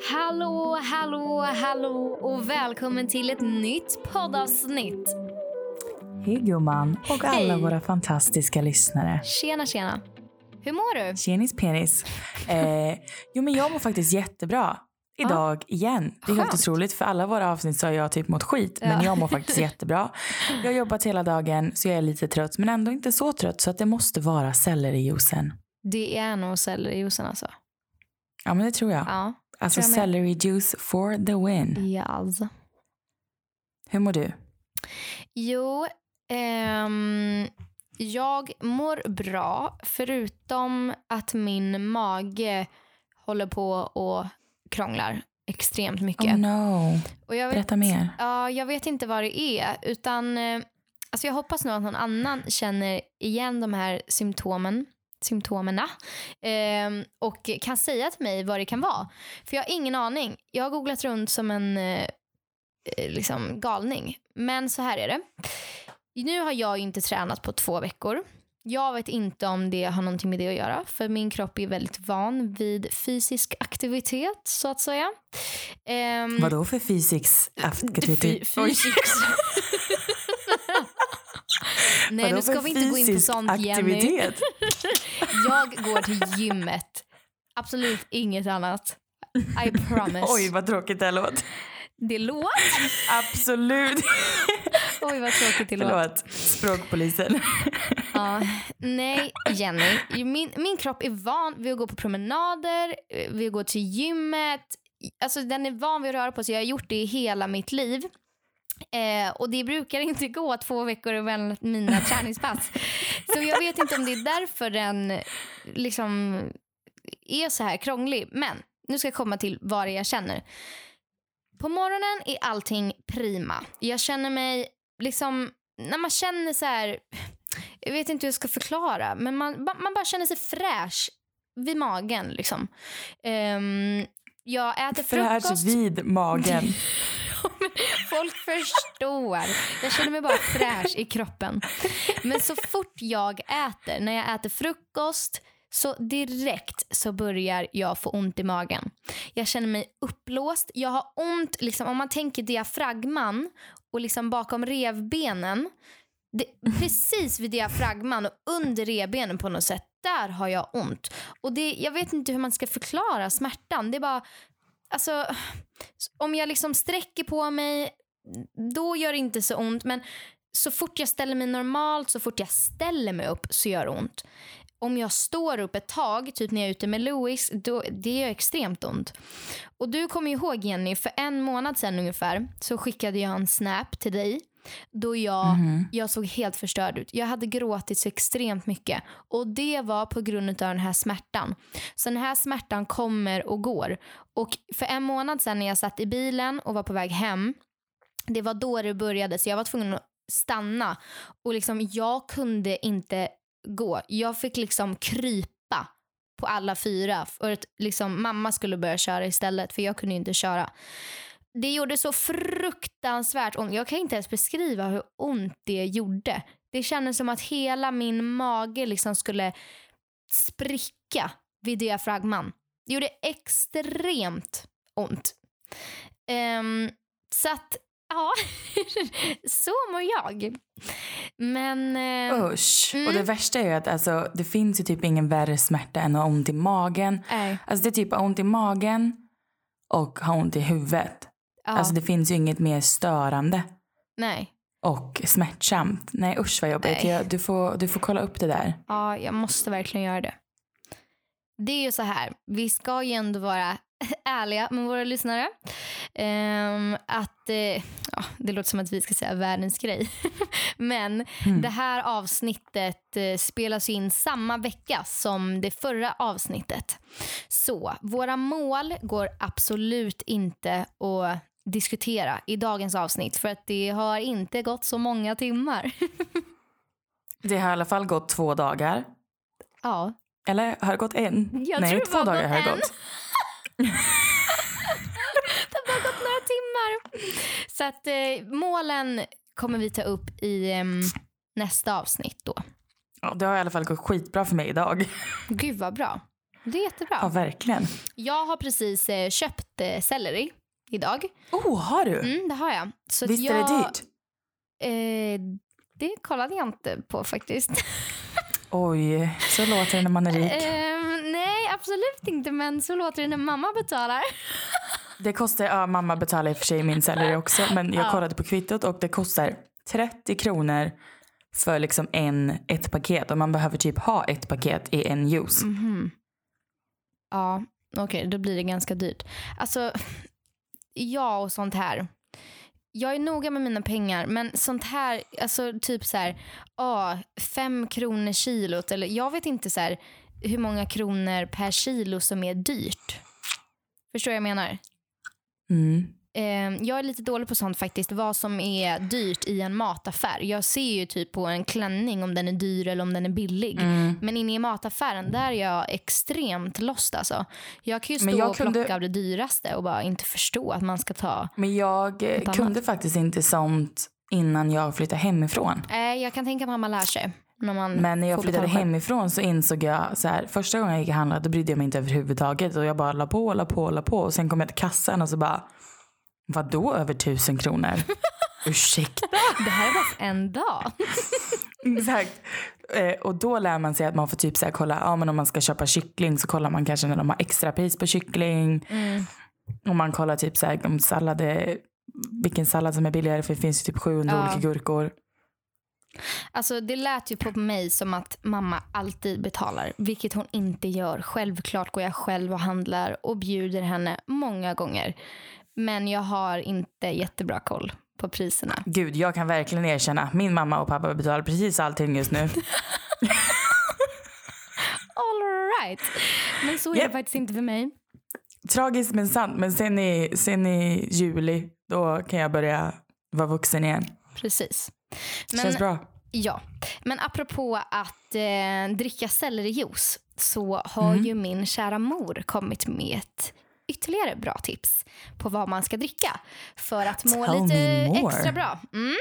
Hallå, hallå, hallå och välkommen till ett nytt poddavsnitt. Hej gumman och alla Hej. våra fantastiska lyssnare. Tjena, tjena. Hur mår du? Tjenis penis. Eh, jo men jag mår faktiskt jättebra. Idag igen. Det är helt Skönt. otroligt för alla våra avsnitt så har jag typ mått skit. Ja. Men jag mår faktiskt jättebra. Jag har jobbat hela dagen så jag är lite trött men ändå inte så trött så att det måste vara sellerijuicen. Det är nog sellerijuicen alltså. Ja men det tror jag. Ja. Alltså celery juice for the win. Yes. Hur mår du? Jo, ehm, jag mår bra förutom att min mage håller på och krånglar extremt mycket. Oh no. och jag vet, Berätta mer. Ja, jag vet inte vad det är. Utan, eh, alltså jag hoppas nog att någon annan känner igen de här symptomen symptomerna ehm, och kan säga till mig vad det kan vara. För jag har ingen aning. Jag har googlat runt som en eh, eh, liksom galning. Men så här är det. Nu har jag inte tränat på två veckor. Jag vet inte om det har någonting med det att göra för min kropp är väldigt van vid fysisk aktivitet så att säga. Ehm, Vadå för fysisk aktivitet? Fy- Fysisk. Nej, nu ska vi inte gå in på sånt, Jenny. aktivitet? Jag går till gymmet. Absolut inget annat. I promise. Oj vad tråkigt det här låt. Det låt. Absolut. Oj, vad tråkigt det låt. Förlåt. Språkpolisen. Ja. Nej, Jenny. Min, min kropp är van vid att gå på promenader, eh, vid att gå till gymmet. Alltså, den är van vid att röra på sig. Jag har gjort det i hela mitt liv. Eh, och det brukar inte gå två veckor mellan mina träningspass. Så jag vet inte om det är därför den liksom är så här krånglig. Men nu ska jag komma till vad jag känner. På morgonen är allting prima. Jag känner mig liksom, när man känner så här, jag vet inte hur jag ska förklara, men man, man bara känner sig fräsch vid magen liksom. Ehm, jag äter Fräsch frukost. vid magen. Folk förstår. Jag känner mig bara fräsch i kroppen. Men så fort jag äter, när jag äter frukost så direkt så börjar jag få ont i magen. Jag känner mig uppblåst. Jag har ont, liksom, om man tänker diafragman och liksom bakom revbenen. Det, precis vid diafragman och under revbenen på något sätt. Där har jag ont. Och det, Jag vet inte hur man ska förklara smärtan. Det är bara... Alltså, om jag liksom sträcker på mig, då gör det inte så ont. Men så fort jag ställer mig normalt, så fort jag ställer mig upp så gör det ont. Om jag står upp ett tag, typ när jag är ute med Louis, då, det gör extremt ont. Och du kommer ihåg Jenny, för en månad sedan ungefär så skickade jag en snap till dig då jag, Mhm. jag såg helt förstörd ut. Jag hade gråtit så extremt mycket och det var på grund av den här smärtan. Så den här smärtan kommer och går. Och för en månad sedan när jag satt i bilen och var på väg hem, det var då det började så jag var tvungen att stanna och liksom jag kunde inte gå. Jag fick liksom krypa på alla fyra för att liksom mamma skulle börja köra istället för jag kunde inte köra. Det gjorde så fruktansvärt ont. Jag kan inte ens beskriva hur ont det gjorde. Det kändes som att hela min mage liksom skulle spricka vid diafragman. Det gjorde extremt ont. Ehm, så att, ja, så mår jag. Men... ehm, Usch. Mm. Och det värsta är att alltså, det finns ju typ ingen värre smärta än att ha ont i magen. nej, Alltså det är typ ont i magen och ha ont i huvudet. Ja, Alltså det finns ju inget mer störande nej. och smärtsamt. Nej usch vad jobbigt. Jag, du, får, du får kolla upp det där. Ja, jag måste verkligen göra det. Det är ju så här, vi ska ju ändå vara ärliga med våra lyssnare. Ehm, att, eh, ja, det låter som att vi ska säga världens grej. Men Mm. det här avsnittet eh, spelas in samma vecka som det förra avsnittet. Så våra mål går absolut inte att diskutera i dagens avsnitt för att det har inte gått så många timmar. Det har i alla fall gått två dagar. ja, Eller har det gått en? Jag Nej, två dagar gått har det gått. Det har bara gått några timmar. Så att eh, målen kommer vi ta upp i em, nästa avsnitt då. Ja, det har i alla fall gått skitbra för mig idag. Gud vad bra. Det är jättebra. Ja, verkligen. Jag har precis eh, köpt eh, selleri idag. Oh, har du? Mm, det har jag. Så Visst är jag, det dyrt? Eh, det kollade jag inte på faktiskt. Oj, så låter det när man är rik. Ehm, nej, absolut inte. Men så låter det när mamma betalar. Det kostar, ja mamma betalar i och för sig min selleri också men jag Ja. kollade på kvittot och det kostar 30 kronor för liksom en, ett paket och man behöver typ ha ett paket i en juice. Mhm. Ja, okej, då blir det ganska dyrt. Alltså, ja och sånt här. Jag är noga med mina pengar, men sånt här, alltså typ så här, ah, fem kronor kilot, eller jag vet inte så här hur många kronor per kilo som är dyrt. Förstår vad jag menar? Mm. Eh, jag är lite dålig på sånt faktiskt, vad som är dyrt i en mataffär. Jag ser ju typ på en klänning om den är dyr eller om den är billig. Mm. Men inne i mataffären, där är jag extremt lost alltså. Jag kan ju stå och kunde- plocka av det dyraste och bara inte förstå att man ska ta. Men jag eh, kunde annat. faktiskt inte sånt innan jag flyttade hemifrån. Eh, jag kan tänka mig att man lär sig. När man Men när jag flyttade hemifrån så insåg jag så här, första gången jag gick och handlade då brydde jag mig inte överhuvudtaget och jag bara la på, la på, la på och sen kom jag till kassan och så bara vadå över tusen kronor? Ursäkta? Det här för en dag. Exakt. Eh, och då lär man sig att man får typ så här kolla, ja men om man ska köpa kyckling så kollar man kanske när de har extra pris på kyckling. Mm. Och man kollar typ så här om sallad är, vilken sallad som är billigare för det finns ju typ 700 Ja. olika gurkor. Alltså det lät ju på mig som att mamma alltid betalar, vilket hon inte gör. Självklart går jag själv och handlar och bjuder henne många gånger. Men jag har inte jättebra koll på priserna. Gud, jag kan verkligen erkänna att min mamma och pappa betalar precis allting just nu. All right. Men så är Japp. det faktiskt inte för mig. Tragiskt men sant. Men sen i, sen i juli, då kan jag börja vara vuxen igen. Precis. Känns bra. Ja, men apropå att eh, dricka sellerijuice så har Mm. ju min kära mor kommit med ett ytterligare bra tips på vad man ska dricka för att må Tell lite extra bra. Mm.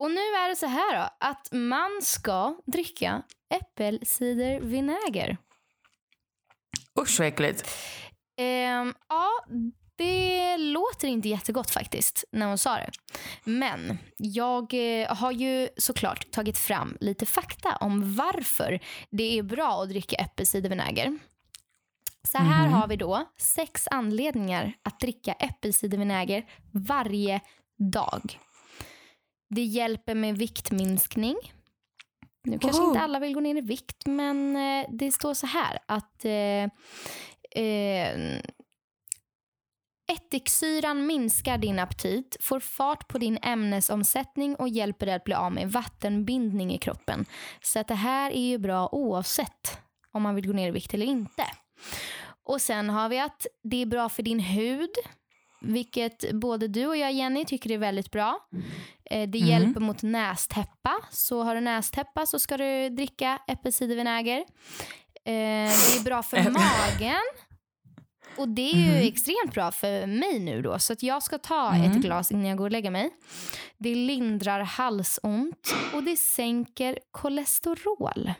Och nu är det så här då, att man ska dricka äppelcidervinäger. Usch vad äckligt. Ehm, ja, det låter inte jättegott faktiskt när hon sa det. Men jag eh, har ju såklart tagit fram lite fakta om varför det är bra att dricka äppelcidervinäger. Så här Mhm. har vi då sex anledningar att dricka äppelcidervinäger varje dag. Det hjälper med viktminskning. Nu kanske inte alla vill gå ner i vikt, men eh, det står så här att eh, eh, Ättiksyran minskar din aptit, får fart på din ämnesomsättning och hjälper dig att bli av med vattenbindning i kroppen. Så att det här är ju bra oavsett om man vill gå ner i vikt eller inte. Och sen har vi att det är bra för din hud, vilket både du och jag Jenny tycker är väldigt bra. Eh, Det Mm. hjälper mot nästäppa, så har du nästäppa så ska du dricka äppelcidervinäger. Eh, Det är bra för magen. Och det är ju Mhm. extremt bra för mig nu då. Så att jag ska ta Mm. ett glas innan jag går och lägger mig. Det lindrar halsont och det sänker kolesterol.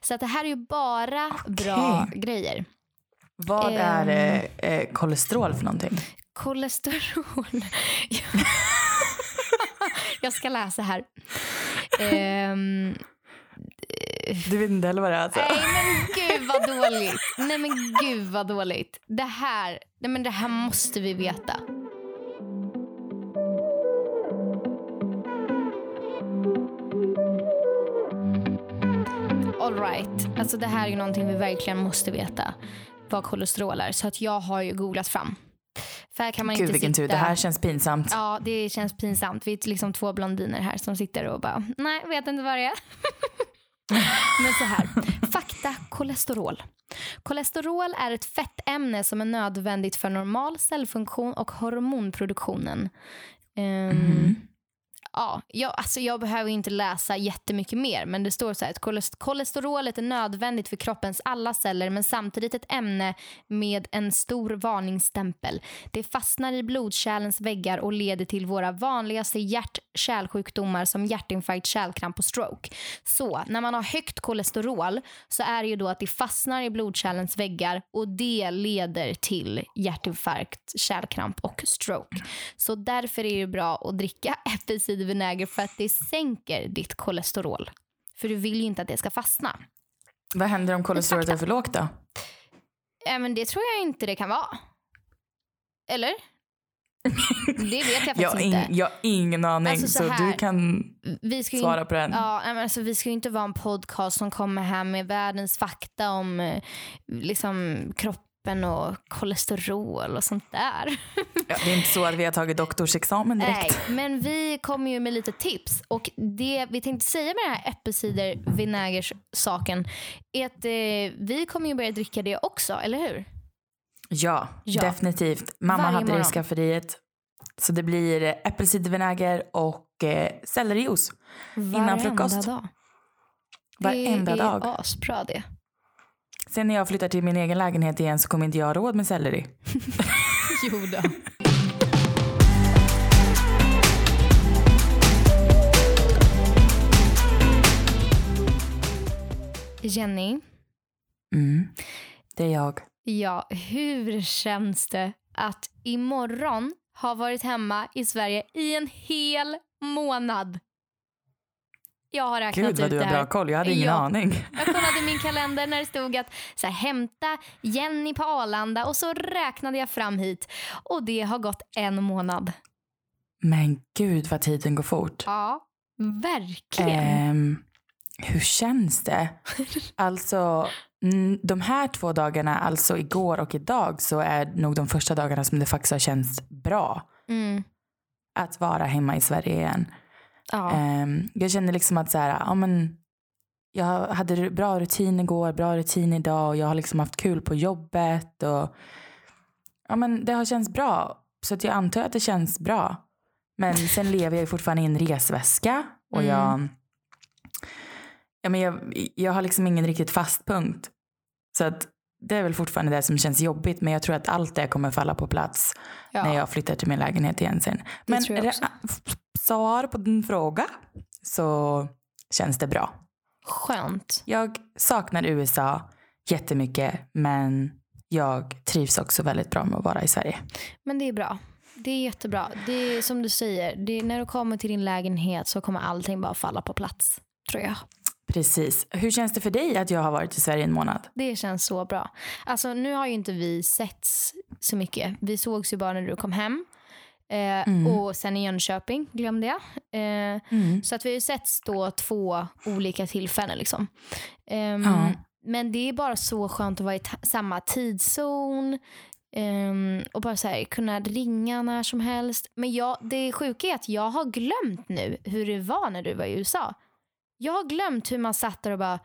Så att det här är ju bara bra grejer. Vad Ehm. är eh, eh, kolesterol för någonting? Kolesterol. jag ska läsa här. Ehm, Du vet inte heller vad det är alltså? Nej men gud vad dåligt. Nej men gud vad dåligt. Det här, nej men det här måste vi veta. Alltså det här är ju någonting vi verkligen måste veta. Vad kolesterol är. Så att jag har ju googlat fram. För här kan man Gud inte vilken sitta... tur, det här känns pinsamt. Ja, det känns pinsamt. Vi är liksom två blondiner här som sitter och bara, nej, vet inte vad det är. Men så här, fakta kolesterol. Kolesterol är ett fettämne som är nödvändigt för normal cellfunktion och hormonproduktionen. Ehm, Mhm. Ja, jag, alltså jag behöver inte läsa jättemycket mer men det står så här att kolesterolet är nödvändigt för kroppens alla celler men samtidigt ett ämne med en stor varningsstämpel. Det fastnar i blodkärlens väggar och leder till våra vanligaste hjärt kärlsjukdomar som hjärtinfarkt, kärlkramp och stroke. Så när man har högt kolesterol så är det ju då att det fastnar i blodkärlens väggar och det leder till hjärtinfarkt, kärlkramp och stroke. Så därför är det bra att dricka äppelcidervinäger för att det sänker ditt kolesterol. För du vill ju inte att det ska fastna. Vad händer om kolesterolet är för lågt då? Men det tror jag inte det kan vara. Eller? Det vet jag faktiskt Jag inte. jag har ingen aning, Alltså, så så, här, du kan svara på den. Ja, alltså, vi ska ju inte vara en podcast som kommer här med världens fakta om eh, liksom, kroppen och kolesterol och sånt där. Ja, det är inte så att vi har tagit doktorsexamen direkt. Nej, men vi kommer ju med lite tips. Och det vi tänkte säga med den här äppelcidervinägers-saken är att eh, vi kommer ju börja dricka det också, eller hur? Ja, Ja. definitivt. Mamma Varje hade det i morgon. skafferiet. Så det blir eh, äppelcidervinäger och eh, sellerijuice innan frukost. dag. Varenda det dag. är asbra det. Sen när jag flyttar till min egen lägenhet igen så kommer inte jag ha råd med selleri. Jo då. Jenny, Mm. Det är jag. Ja, hur känns det att imorgon ha varit hemma i Sverige i en hel månad? Jag har räknat Gud vad ut du har bra koll. Jag hade ingen Ja. aning. Jag kollade min kalender när det stod att så här, hämta Jenny på Arlanda och så räknade jag fram hit och det har gått en månad. Men gud vad tiden går fort. Ja, verkligen. Ehm, hur känns det? Alltså, de här två dagarna, alltså igår och idag, så är nog de första dagarna som det faktiskt har känts bra Mm. att vara hemma i Sverige igen. Ja. Ehm, jag känner liksom att så här, ja, men, jag hade bra rutin igår, bra rutin idag och jag har liksom haft kul på jobbet. Och, ja, men det har känts bra. Så att jag antar att det känns bra. Men sen lever jag fortfarande i en resväska. Och Mm. jag, ja, men jag, jag har liksom ingen riktigt fast punkt. Så att det är väl fortfarande det som känns jobbigt. Men jag tror att allt det kommer falla på plats ja. när jag flyttar till min lägenhet igen sen. Men svar på din fråga så känns det bra. Skönt. Jag saknar USA jättemycket men jag trivs också väldigt bra med att vara i Sverige. Men det är bra. Det är jättebra. Det är som du säger, det är, när du kommer till din lägenhet så kommer allting bara falla på plats. Tror jag. Precis. Hur känns det för dig att jag har varit i Sverige en månad? Det känns så bra. Alltså nu har ju inte vi setts så mycket. Vi sågs ju bara när du kom hem. Eh, Mm. Och sen i Jönköping glömde jag. Eh, Så att vi har ju setts då två olika tillfällen. Liksom. Ehm, Ja. Men det är bara så skönt att vara i samma tidszon. ehm, och bara så här, kunna ringa när som helst. Men jag, det sjuka är att jag har glömt nu hur det var när du var i USA. Jag har glömt hur man satt där och bara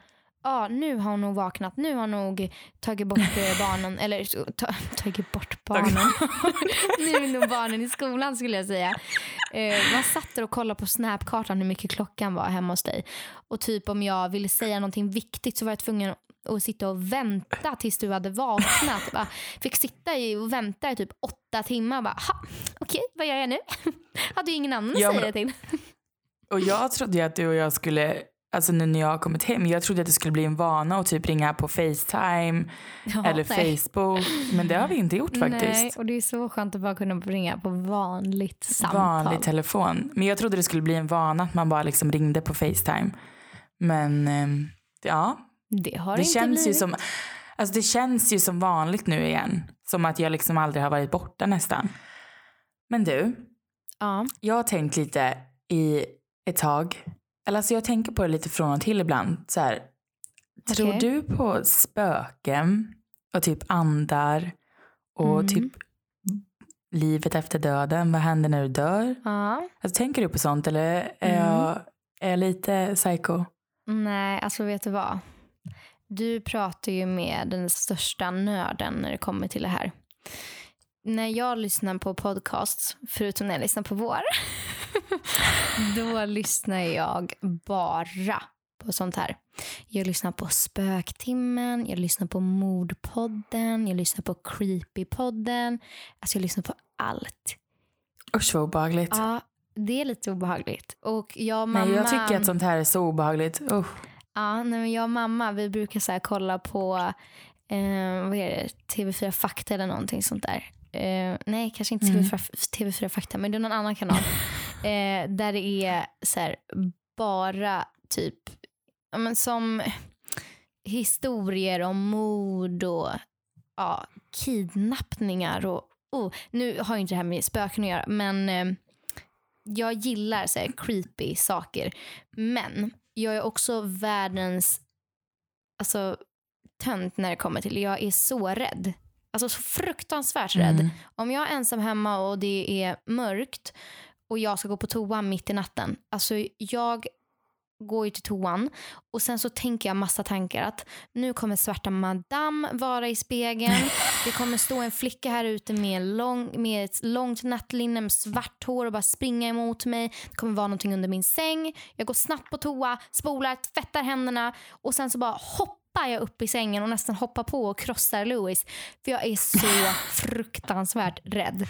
Ja, nu har hon nog vaknat. Nu har hon nog tagit bort eh, barnen. Eller ta, tagit bort barnen. nu är nog barnen i skolan skulle jag säga. Eh, man satt där och kollade på snapkartan hur mycket klockan var hemma hos dig. Och typ om jag ville säga någonting viktigt så var jag tvungen att sitta och vänta tills du hade vaknat. Bara, fick sitta och vänta i typ åtta timmar. Bara, "Ha, Okej, vad gör jag nu? Hade ju ingen annan att Ja, säga men- det till. Och jag trodde ju att du och jag skulle, alltså nu när jag har kommit hem, jag trodde att det skulle bli en vana att typ ringa på Facetime Ja, eller nej. Facebook. Men det har vi inte gjort faktiskt. Nej, och det är så skönt att bara kunna ringa på vanligt samtal. vanlig telefon. Men jag trodde det skulle bli en vana att man bara liksom ringde på Facetime. Men ehm, ja, det har det inte känns ju blivit. som alltså det känns ju som vanligt nu igen. Som att jag liksom aldrig har varit borta nästan. Men du, Ja. jag har tänkt lite i ett tag. Eller alltså jag tänker på det lite från och till ibland. Så här, Tror Okej. du på spöken och typ andar och Mm. typ livet efter döden? Vad händer när du dör? ja. Alltså, tänker du på sånt eller är, Mm. jag, är jag lite psycho? Nej, alltså vet du vad? Du pratar ju med den största nörden när det kommer till det här. När jag lyssnar på podcasts, förutom när jag lyssnar på vår, då lyssnar jag bara på sånt här. Jag lyssnar på Spöktimmen, jag lyssnar på Mordpodden, jag lyssnar på Creepypodden. Alltså jag lyssnar på allt. Usch vad obehagligt. Ja, det är lite obehagligt. Och jag och mamma... Nej, jag tycker att sånt här är så obehagligt. Usch. Ja, nej, men jag och mamma vi brukar så kolla på eh, vad är det? TV4 Fakta eller någonting sånt där. Eh, nej, kanske inte Mm. TV4, TV4 Fakta, men det är någon annan kanal. eh, där det är så här, bara typ men som historier om mord och ja, kidnappningar. Och, oh, nu har ju inte det här med spöken att göra, men eh, jag gillar så här, creepy saker. Men jag är också världens alltså, tönt när det kommer till Jag är så rädd. Alltså så fruktansvärt rädd. Mm. Om jag är ensam hemma och det är mörkt och jag ska gå på toa mitt i natten. Alltså jag går ju till toan och sen så tänker jag massa tankar att nu kommer svarta madame vara i spegeln. Det kommer stå en flicka här ute med, lång, med ett långt nattlinne med svart hår och bara springa emot mig. Det kommer vara någonting under min säng. Jag går snabbt på toa, spolar, tvättar händerna och sen så bara hoppar jag upp i sängen och nästan hoppar på och krossar Louis. För jag är så fruktansvärt rädd.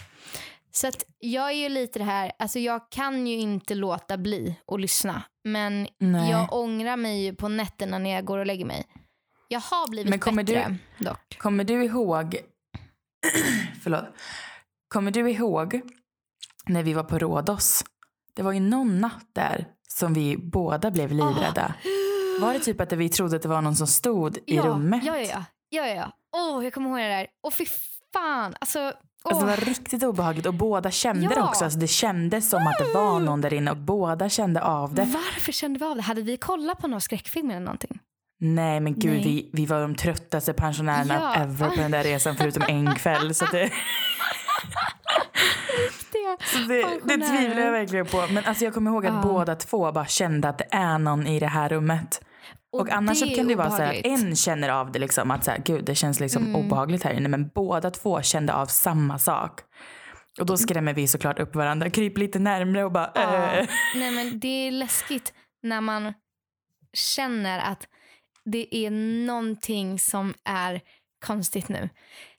Så att jag är ju lite det här, alltså jag kan ju inte låta bli att lyssna. Men Nej. jag ångrar mig ju på nätterna när jag går och lägger mig. Jag har blivit Men kommer bättre dock. Kommer du ihåg... Förlåt. Kommer du ihåg när vi var på Rhodos? Det var ju någon natt där som vi båda blev livrädda. Var det typ att vi trodde att det var någon som stod i ja, rummet? Ja, ja, ja. ja, ja. Åh, jag kommer ihåg det där. Åh, fy fan. Alltså. Alltså det var riktigt obehagligt och båda kände det Ja. också. Alltså det kändes som att det var någon där inne och båda kände av det. Varför kände vi av det? Hade vi kollat på några skräckfilmer eller någonting? Nej men gud, Nej. Vi, vi var de tröttaste pensionärerna Ja. ever på den där resan förutom en kväll. Så det, Det. så det, det tvivlar jag verkligen på. Men alltså jag kommer ihåg att Ja. båda två bara kände att det är någon i det här rummet. Och, annars så är kan det vara så här att en känner av det liksom att så här, gud det känns liksom Mm. obehagligt här inne. Men båda två kände av samma sak. Och då skrämmer vi såklart upp varandra, kryper lite närmre och bara Ja. äh. Nej, men det är läskigt när man känner att det är någonting som är konstigt nu.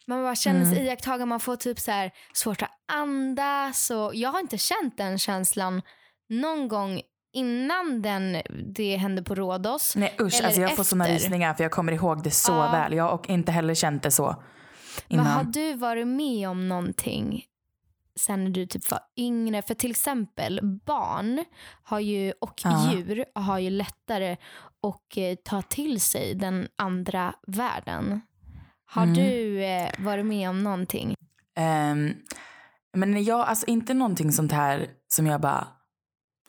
Man bara känner sig Mm. iakttagen, man får typ så här svårt att andas. Och jag har inte känt den känslan någon gång innan den, det hände på Rhodos. Nej usch, Eller alltså jag får såna efter. rysningar för jag kommer ihåg det så Ja. väl. Jag har och inte heller känt det så Vad innan. har du varit med om någonting sen när du typ var yngre? För till exempel barn har ju, och Ja. djur har ju lättare att eh, ta till sig den andra världen. Har Mm. du eh, varit med om någonting? Ehm, men jag, alltså inte någonting sånt här som jag bara,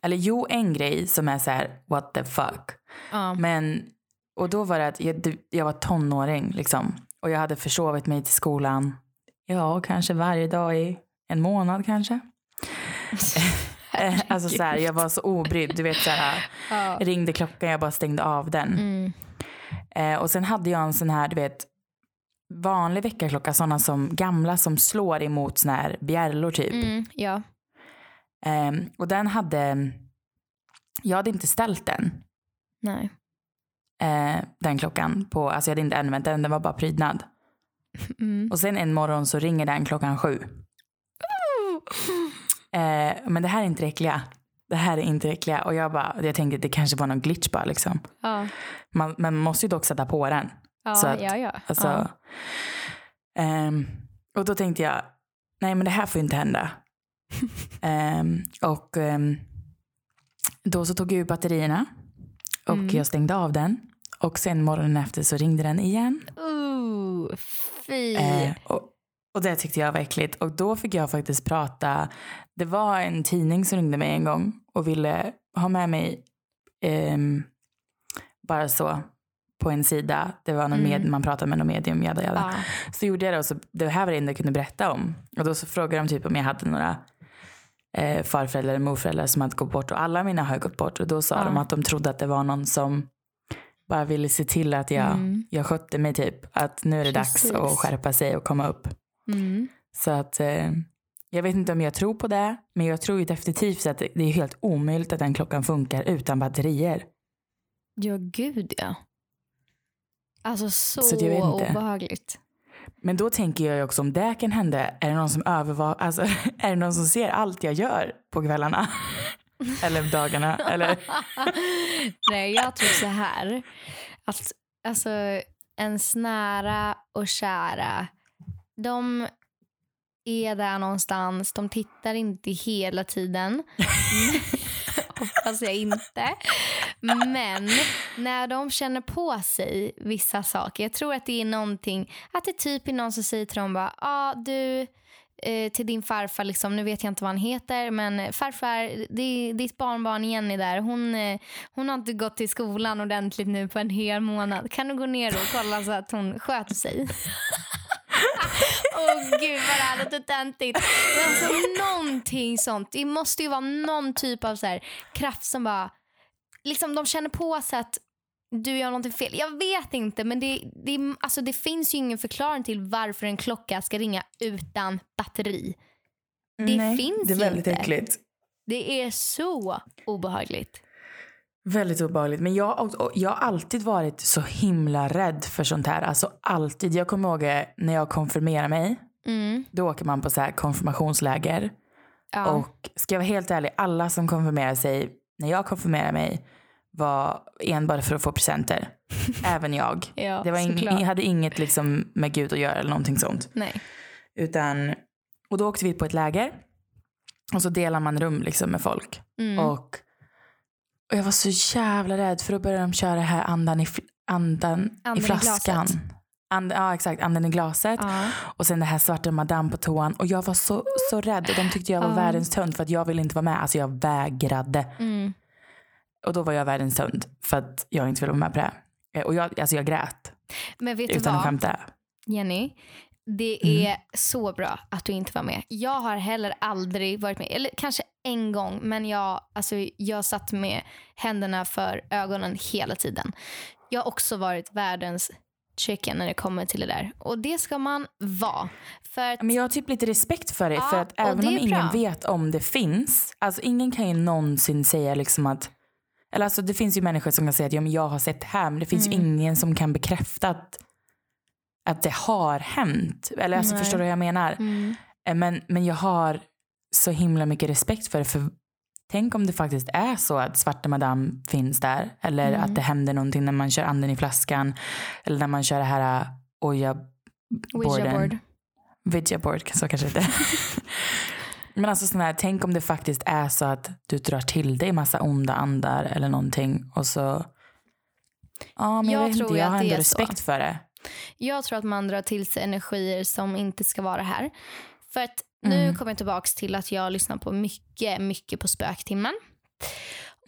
eller jo en grej som är så här what the fuck. Ja. Men, och då var det att jag, jag var tonåring liksom. Och jag hade försovit mig till skolan, ja kanske varje dag i en månad kanske. Alltså så här, jag var så obrydd, du vet så här, Ja. ringde klockan, jag bara stängde av den. Mm. Eh, och sen hade jag en sån här, du vet, vanlig väckarklocka, sådana som gamla som slår emot såna här bjällror typ. Mm. Ja. Ehm, och den hade, jag hade inte ställt den, Nej. eh, den klockan på, alltså jag hade inte använt den, den var bara prydnad. Mm. Och sen en morgon så ringer den klockan sju. Eh, men det här är inte det äckliga. Det här är inte äckliga. Och jag bara, jag tänkte det kanske var någon glitch bara liksom. Ja. Man, men man måste ju dock sätta på den. Ja, Så att, ja, ja. Alltså, ja. ehm, och då tänkte jag, nej men det här får ju inte hända. Ehm, och ehm, då så tog jag ur batterierna och Mm. jag stängde av den. Och sen morgonen efter så ringde den igen. Uh, fy. Eh, och, och det tyckte jag var äckligt. Och då fick jag faktiskt prata. Det var en tidning som ringde mig en gång och ville ha med mig ehm, bara så på en sida. Det var någon Mm. med, man pratade med någon medium, jada, jada. ja. Så gjorde jag det och så, det här var det enda jag kunde berätta om. Och då så frågade de typ om jag hade några eh, farföräldrar eller morföräldrar som hade gått bort och alla mina har gått bort. Och då sa Ja. de att de trodde att det var någon som bara ville se till att jag, Mm. jag skötte mig typ. Att nu är det Precis. dags att skärpa sig och komma upp. Mm. Så att eh, jag vet inte om jag tror på det. Men jag tror ju definitivt att det är helt omöjligt att den klockan funkar utan batterier. Ja, gud ja. Alltså så, Så obehagligt. Men då tänker jag också om det kan hända, är det någon som övervar, alltså är det någon som ser allt jag gör på kvällarna? Eller dagarna? Eller? Nej, jag tror så här. Att, alltså, ens nära och kära, de är där någonstans. De tittar inte hela tiden. Hoppas jag inte. Men när de känner på sig vissa saker. Jag tror att det är någonting, att det typ är någon som säger till dem bara, ah, du eh, till din farfar, liksom, nu vet jag inte vad han heter, men farfar, det, ditt barnbarn Jenny där, hon, eh, hon har inte gått till skolan ordentligt nu på en hel månad. Kan du gå ner och kolla så att hon sköter sig? Åh oh, gud vad det här låter töntigt. Alltså, någonting sånt. Det måste ju vara någon typ av så här, kraft som bara... Liksom, de känner på sig att du gör någonting fel. Jag vet inte, men det, det, alltså det finns ju ingen förklaring till varför en klocka ska ringa utan batteri. Det Nej, finns Det är väldigt inte. äckligt. Det är så obehagligt. Väldigt obehagligt. Men jag, jag har alltid varit så himla rädd för sånt här. Alltså alltid. Jag kommer ihåg när jag konfirmerade mig. Mm. Då åker man på så här konfirmationsläger. Ja. Och ska jag vara helt ärlig, alla som konfirmerar sig när jag konfirmerade mig var enbart för att få presenter. Även jag. Ja, det var ing, jag hade inget liksom med Gud att göra eller någonting sånt. Nej. Utan, och då åkte vi på ett läger. Och så delar man rum liksom med folk. Mm. Och, och jag var så jävla rädd för då började de köra här andan i, andan, andan i flaskan. I And, ja exakt, anden i glaset. Uh. Och sen det här svarta madame på toan. Och jag var så, så rädd. Och de tyckte jag var uh. världens tönt för att jag ville inte vara med. Alltså jag vägrade. Mm. Och då var jag världens hund för att jag inte ville vara med på det. Eh, och jag, alltså jag grät. Men vet du utan vad? Skämta. Jenny, det är mm. så bra att du inte var med. Jag har heller aldrig varit med, eller kanske en gång, men jag, alltså, jag satt med händerna för ögonen hela tiden. Jag har också varit världens chicken när det kommer till det där. Och det ska man vara. För att... Men jag har typ lite respekt för det. Ja, för att även om ingen bra. vet om det finns, alltså ingen kan ju någonsin säga liksom att eller alltså det finns ju människor som kan säga att ja, men jag har sett det här men det finns mm. ju ingen som kan bekräfta att, att det har hänt. Eller alltså, förstår du vad jag menar? Mm. Eh, men, men jag har så himla mycket respekt för det. För tänk om det faktiskt är så att svarta madame finns där. Eller mm. att det händer någonting när man kör anden i flaskan. Eller när man kör det här uh, Ouija-boarden. Ouija Ouija board, så kanske det Men alltså sån här, tänk om det faktiskt är så att du drar till dig massa onda andar eller någonting och så... Ja, men jag, jag, tror inte, jag har ändå respekt så. för det. Jag tror att man drar till sig energier som inte ska vara här. För att nu mm. kommer jag tillbaka till att jag lyssnar på mycket, mycket på spöktimmen.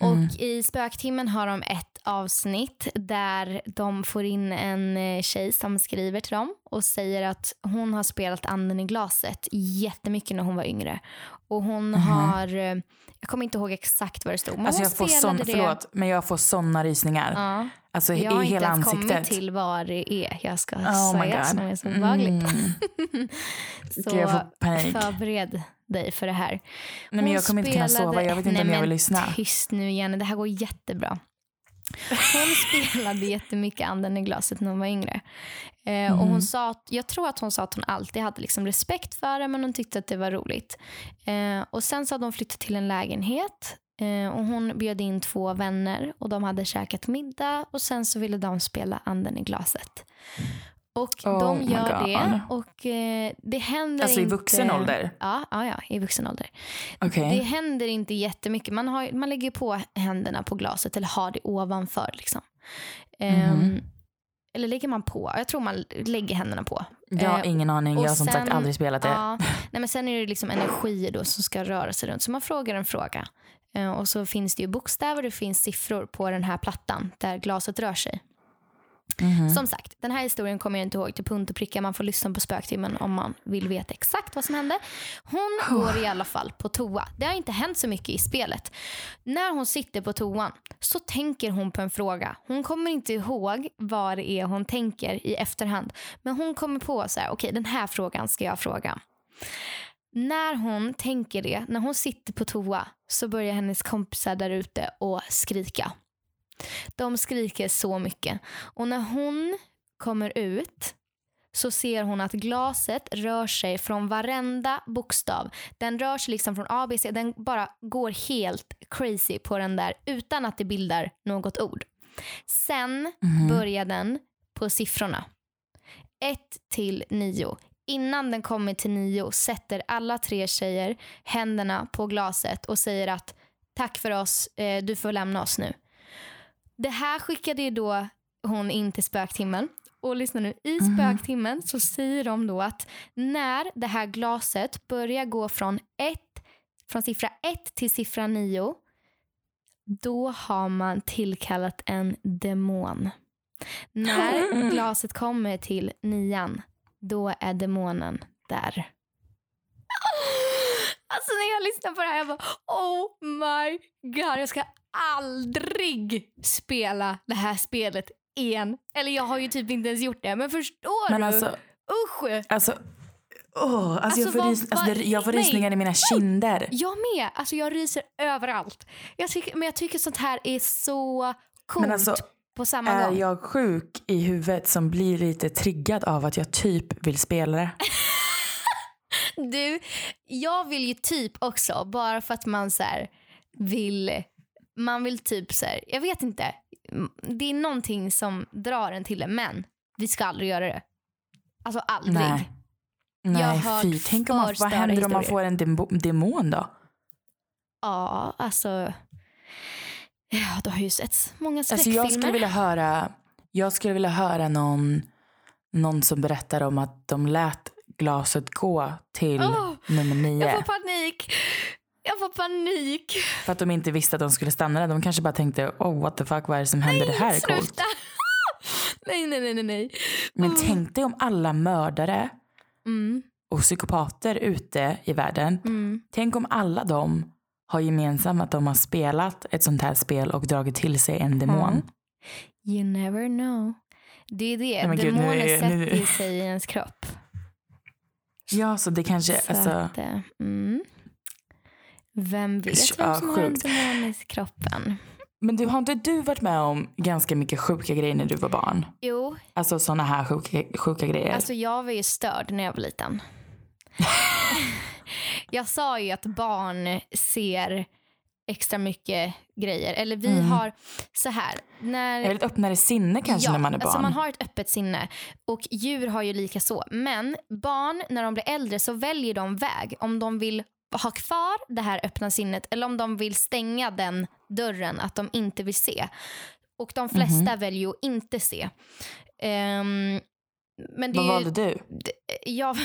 Mm. Och i spöktimmen har de ett avsnitt där de får in en eh, tjej som skriver till dem och säger att hon har spelat anden i glaset jättemycket när hon var yngre. Och hon mm. har, eh, jag kommer inte ihåg exakt vad det stod. Men alltså jag får sån, det. Förlåt, men jag får såna rysningar. Ja. Alltså jag har i hela inte ens kommit till vad det är jag ska oh säga som är så obehagligt. Mm. så jag får panik. förbered dig för det här. Nej, men jag kommer inte kunna sova, jag vet inte nej, om jag vill lyssna. Tyst nu Jenny, det här går jättebra. Hon spelade jättemycket anden i glaset när hon var yngre. Eh, mm. och hon sa jag tror att hon sa att hon alltid hade liksom respekt för det men hon tyckte att det var roligt. Eh, och Sen så hade hon flyttat till en lägenhet eh, och hon bjöd in två vänner och de hade käkat middag och sen så ville de spela anden i glaset. Och oh de gör det och eh, det händer alltså inte... i vuxen ålder? Ja, ja, ja i vuxen ålder. Okay. Det händer inte jättemycket. Man, har, man lägger på händerna på glaset eller har det ovanför. Liksom. Mm. Um, eller lägger man på? Jag tror man lägger händerna på. Jag har uh, ingen aning. Jag har som sagt aldrig spelat det. Uh, nej, men sen är det liksom energier då som ska röra sig runt. Så man frågar en fråga. Uh, och så finns det ju bokstäver och det finns siffror på den här plattan där glaset rör sig. Mm. Som sagt, den här historien kommer jag inte ihåg till punkt och pricka. Man får lyssna på spöktimmen om man vill veta exakt vad som hände. Hon oh. går i alla fall på toa. Det har inte hänt så mycket i spelet. När hon sitter på toan så tänker hon på en fråga. Hon kommer inte ihåg vad det är hon tänker i efterhand. Men hon kommer på så här, okej okay, den här frågan ska jag fråga. När hon tänker det, när hon sitter på toa så börjar hennes kompisar där ute att skrika. De skriker så mycket. Och när hon kommer ut så ser hon att glaset rör sig från varenda bokstav. Den rör sig liksom från A, B, C. Den bara går helt crazy på den där utan att det bildar något ord. Sen Mhm. börjar den på siffrorna. 1 till 9. Innan den kommer till 9 sätter alla tre tjejer händerna på glaset och säger att tack för oss, eh, du får lämna oss nu. Det här skickade ju då hon in till spöktimmen. Och lyssna nu, i Mhm. spöktimmen så säger de då att när det här glaset börjar gå från, ett, från siffra 1 till siffra 9 då har man tillkallat en demon. När glaset kommer till nian, då är demonen där. Alltså när jag lyssnar på det här, jag bara oh my god, jag ska aldrig spela det här spelet igen. Eller jag har ju typ inte ens gjort det, men förstår Men du? alltså, Usch! alltså, åh, alltså, jag, Alltså, får vad- rys, alltså, vad- det, jag får nej. rysningar i mina kinder. Jag med. Alltså jag ryser överallt. Jag tycker, men jag tycker sånt här är så coolt Men alltså, på samma Är gång. jag sjuk i huvudet som blir lite triggad av att jag typ vill spela det? Du, jag vill ju typ också, bara för att man så vill, man vill typ så här, jag vet inte. Det är någonting som drar en till det, men vi ska aldrig göra det. Alltså aldrig. Nej. Jag Nej, har hört fy. Tänk om man, vad händer om man får en demo, demon då? Ja, alltså. Ja, det har ju sett många Alltså skräckfilmer. jag skulle vilja höra, jag skulle vilja höra någon, någon som berättar om att de lät glaset gå till Åh, nummer nio. Jag får panik. Jag får panik. För att de inte visste att de skulle stanna där. De kanske bara tänkte, oh what the fuck, vad är det som händer? det här är coolt. Sluta. nej, nej, nej, nej, nej. Men tänk dig om alla mördare Mm, och psykopater ute i världen. mm. Tänk om alla de har gemensamt att de har spelat ett sånt här spel och dragit till sig en demon. Mm. You never know. Det är det. Nej, men gud, nu Demoner är- nu- sätter sig i ens kropp. Ja, så det kanske, Så alltså, att, eh, mm. Vem vet Ja, vem som har en i kroppen? men du, har inte du varit med om ganska mycket sjuka grejer när du var barn? Jo, Alltså såna här sjuka, sjuka grejer. alltså jag var ju störd när jag var liten. jag sa ju att barn ser extra mycket grejer. Eller vi Mm. har så här. När, Är det ett öppnare sinne kanske när man är barn? Alltså man har ett öppet sinne och djur har ju lika så. Men barn när de blir äldre så väljer de väg. Om de vill ha kvar det här öppna sinnet eller om de vill stänga den dörren att de inte vill se. Och de flesta Mhm. väljer ju att inte se. Ehm, men det Vad valde du? jag,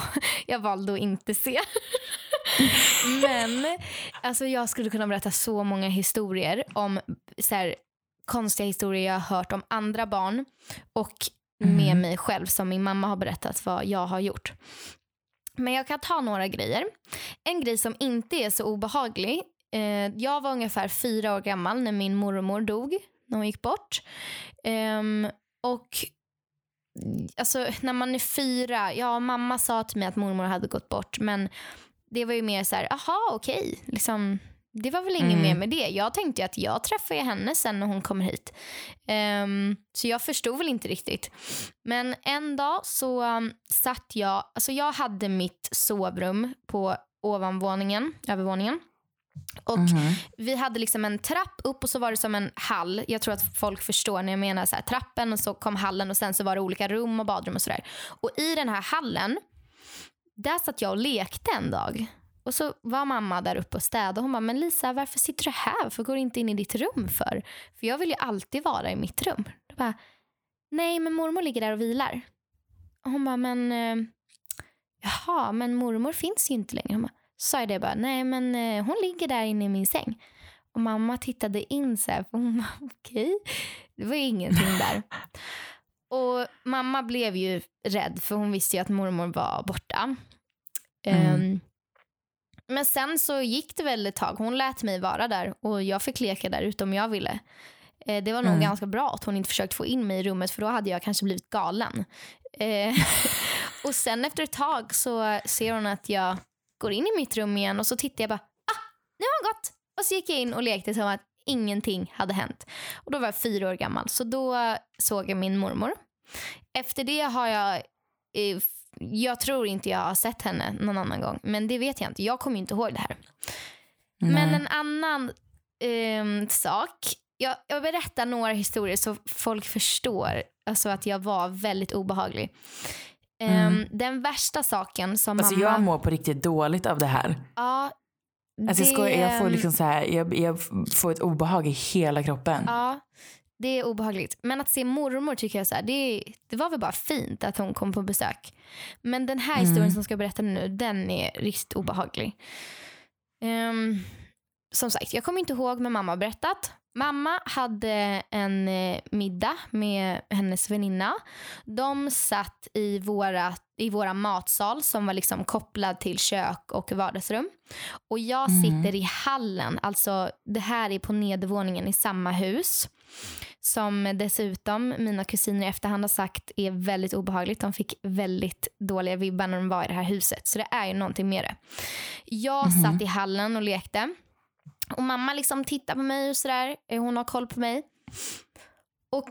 jag valde att inte se. Men alltså jag skulle kunna berätta så många historier om så här, konstiga historier jag har hört om andra barn och med Mhm. mig själv som min mamma har berättat vad jag har gjort. Men jag kan ta några grejer. En grej som inte är så obehaglig. Eh, jag var ungefär fyra år gammal när min mormor dog, när hon gick bort. Eh, och alltså när man är fyra, ja mamma sa till mig att mormor hade gått bort men det var ju mer så här, aha okej, liksom, det var väl inget Mm. mer med det. Jag tänkte att jag träffar ju henne sen när hon kommer hit. Ehm, så jag förstod väl inte riktigt. Men en dag så um, satt jag, alltså jag hade mitt sovrum på ovanvåningen, övervåningen. Och Mhm. vi hade liksom en trapp upp och så var det som en hall. Jag tror att folk förstår när jag menar så här, trappen och så kom hallen och sen så var det olika rum och badrum och sådär. Och i den här hallen, där satt jag och lekte en dag. Och så var mamma där uppe och städade. Hon bara, men Lisa varför sitter du här? Varför går du inte in i ditt rum för? För jag vill ju alltid vara i mitt rum. Då bara, nej men mormor ligger där och vilar. Och hon bara, men eh, jaha, men mormor finns ju inte längre. Hon bara, så sa jag det bara, nej men eh, hon ligger där inne i min säng. Och mamma tittade in så här, för hon bara, okej, det var ju ingenting där. Och mamma blev ju rädd för hon visste ju att mormor var borta. Mm. Ehm, men sen så gick det väl ett tag. Hon lät mig vara där och jag fick leka där ute om jag ville. Eh, det var nog Mm. ganska bra att hon inte försökte få in mig i rummet för då hade jag kanske blivit galen. Eh, och sen efter ett tag så ser hon att jag går in i mitt rum igen och så tittar jag bara, ah, nu har hon gått. Och så gick jag in och lekte som att ingenting hade hänt. Och då var jag fyra år gammal så då såg jag min mormor. Efter det har jag eh, jag tror inte jag har sett henne någon annan gång. Men det vet jag inte. Jag kommer inte ihåg det här. Nej. Men en annan ehm, sak. Jag, jag berättar några historier så folk förstår alltså att jag var väldigt obehaglig. Ehm, Den värsta saken som Alltså mamma... jag mår på riktigt dåligt av det här. ja, Alltså jag, skojar, jag får liksom så här, jag, jag får ett obehag i hela kroppen. Ja, det är obehagligt. Men att se mormor tycker jag så här, det, det var väl bara fint att hon kom på besök. Men den här historien som jag ska berätta nu, den är riktigt obehaglig. Ehm, som sagt, jag kommer inte ihåg men mamma har berättat. Mamma hade en eh, middag med hennes väninna. De satt i våra, i våra matsal som var liksom kopplad till kök och vardagsrum. Och jag sitter i hallen, alltså det här är på nedervåningen i samma hus. Som dessutom mina kusiner i efterhand har sagt är väldigt obehagligt. De fick väldigt dåliga vibbar när de var i det här huset. Så det är ju någonting med det. Jag satt i hallen och lekte. Och mamma liksom tittar på mig och sådär. Eh, hon har koll på mig. Och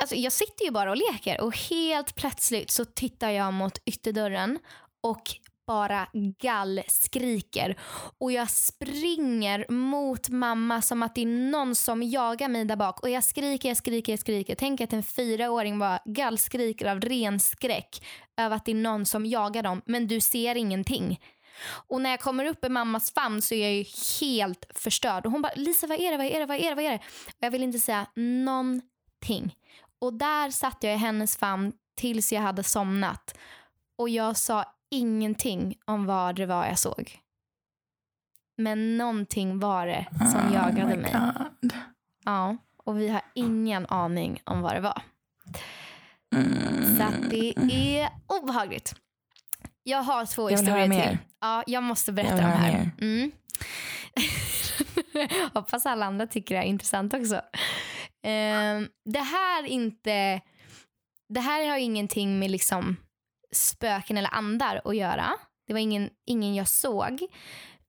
alltså, jag sitter ju bara och leker och helt plötsligt så tittar jag mot ytterdörren och bara gallskriker. Och jag springer mot mamma som att det är någon som jagar mig där bak. Och jag skriker, jag skriker, jag skriker. Tänk att en fyraåring bara gallskriker av ren skräck över att det är någon som jagar dem. Men du ser ingenting. Och när jag kommer upp i mammas famn så är jag ju helt förstörd. Och hon bara, Lisa vad är det, vad är det, vad är det, vad är det? Och jag vill inte säga någonting. Och där satt jag i hennes famn tills jag hade somnat. Och jag sa ingenting om vad det var jag såg. Men någonting var det som Oh jagade mig. God. Ja, och vi har ingen aning om vad det var. Mm. Så det är obehagligt. Jag har två Jag historier till. mer. Ja, jag måste berätta Jag höra här. Mm. Hoppas alla andra tycker det är intressant också. Ehm, det här inte... Det här har ingenting med liksom spöken eller andar att göra. Det var ingen, ingen jag såg.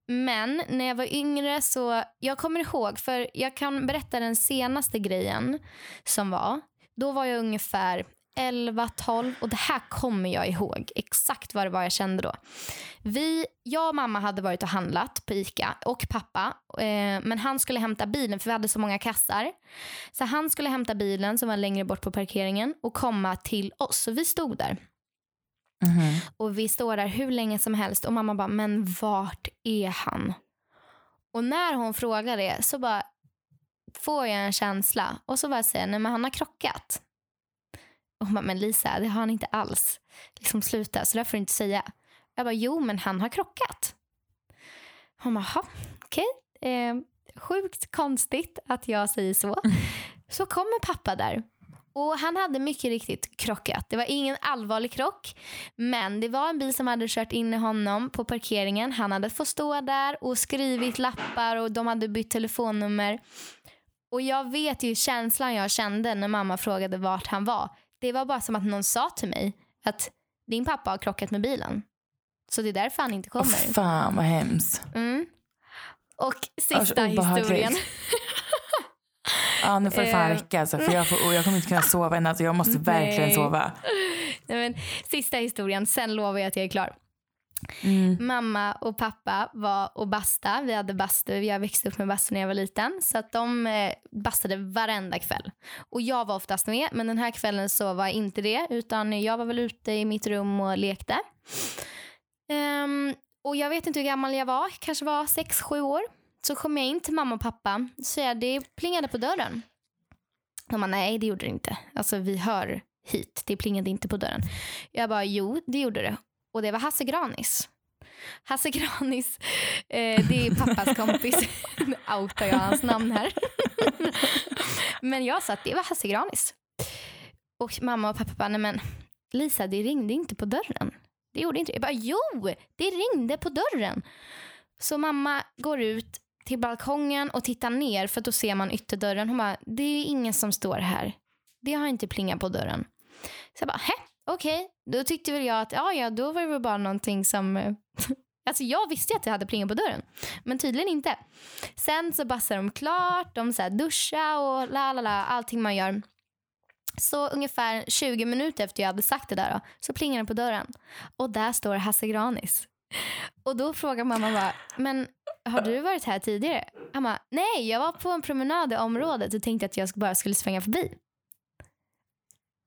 Men när jag var yngre så, jag kommer ihåg, för jag kan berätta den senaste grejen som var. Då var jag ungefär 11, 12 och det här kommer jag ihåg exakt vad det var jag kände då. Vi, jag och mamma hade varit och handlat på Ica och pappa. Eh, men han skulle hämta bilen för vi hade så många kassar. Så han skulle hämta bilen som var längre bort på parkeringen och komma till oss. Så vi stod där. Mhm. Och vi står där hur länge som helst och mamma bara, men vart är han? Och när hon frågar det så bara får jag en känsla och så bara säger nej men han har krockat. Och hon bara, men Lisa det har han inte alls. Liksom sluta, så där får du inte säga. Jag bara, jo men han har krockat. Hon bara, "Jaha, okej. Eh, sjukt konstigt att jag säger så. Så kommer pappa där. Och Han hade mycket riktigt krockat. Det var ingen allvarlig krock. Men det var en bil som hade kört in i honom på parkeringen. Han hade fått stå där och skrivit lappar och de hade bytt telefonnummer. Och jag vet ju känslan jag kände när mamma frågade vart han var. Det var bara som att någon sa till mig att din pappa har krockat med bilen. Så det är därför han inte Åh, kommer. fan vad hemskt. Mm. Och sista obehagligt. historien. Ja, nu får det fan Eh. räcka alltså, för jag, får, jag kommer inte kunna sova än. Alltså, jag måste verkligen Nej. sova. Nej, men, sista historien, sen lovar jag att jag är klar. Mm. Mamma och pappa var och basta. Vi hade bastu. Jag växte upp med bastu när jag var liten. Så att de eh, bastade varenda kväll. Och jag var oftast med. Men den här kvällen så var jag inte det. Utan jag var väl ute i mitt rum och lekte. Um, och jag vet inte hur gammal jag var. Kanske var sex sju år. Så kom jag in till mamma och pappa. Så jag, det plingade på dörren. De bara, nej det gjorde det inte. Alltså vi hör hit. Det plingade inte på dörren. Jag bara, jo det gjorde det. Och det var Hasse Granis. Hasse Granis, eh, det är pappas kompis. Nu outar jag hans namn här. men jag sa att det var Hasse Granis. Och mamma och pappa bara, nej men Lisa det ringde inte på dörren. Det gjorde inte det. Jag bara, jo det ringde på dörren. Så mamma går ut till balkongen och tittar ner för då ser man ytterdörren. Hon bara, det är ingen som står här. Det har inte plingat på dörren. Så jag bara, hä? Okej, då tyckte väl jag att ja, ja, då var det väl bara någonting som... Eh, alltså jag visste ju att det hade plingat på dörren, men tydligen inte. Sen så bassar de klart, de så här duscha och la la la, allting man gör. Så ungefär 20 minuter efter jag hade sagt det där då, så plingar det på dörren. Och där står Hasse Granis. Och då frågar mamma bara, men har du varit här tidigare? Han bara, nej jag var på en promenad i området och tänkte att jag bara skulle svänga förbi.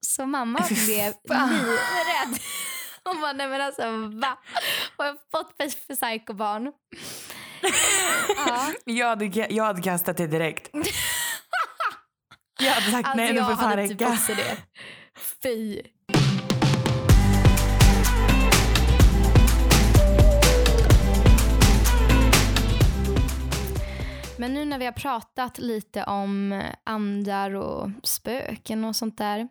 Så mamma blev livrädd. Hon bara, nej men alltså va? Har jag fått för, för psykobarn? ja. jag, hade, jag hade kastat det direkt. Jag hade sagt alltså, nej, nu får fan räcka. Typ det. Fy. Men nu när vi har pratat lite om andar och spöken och sånt där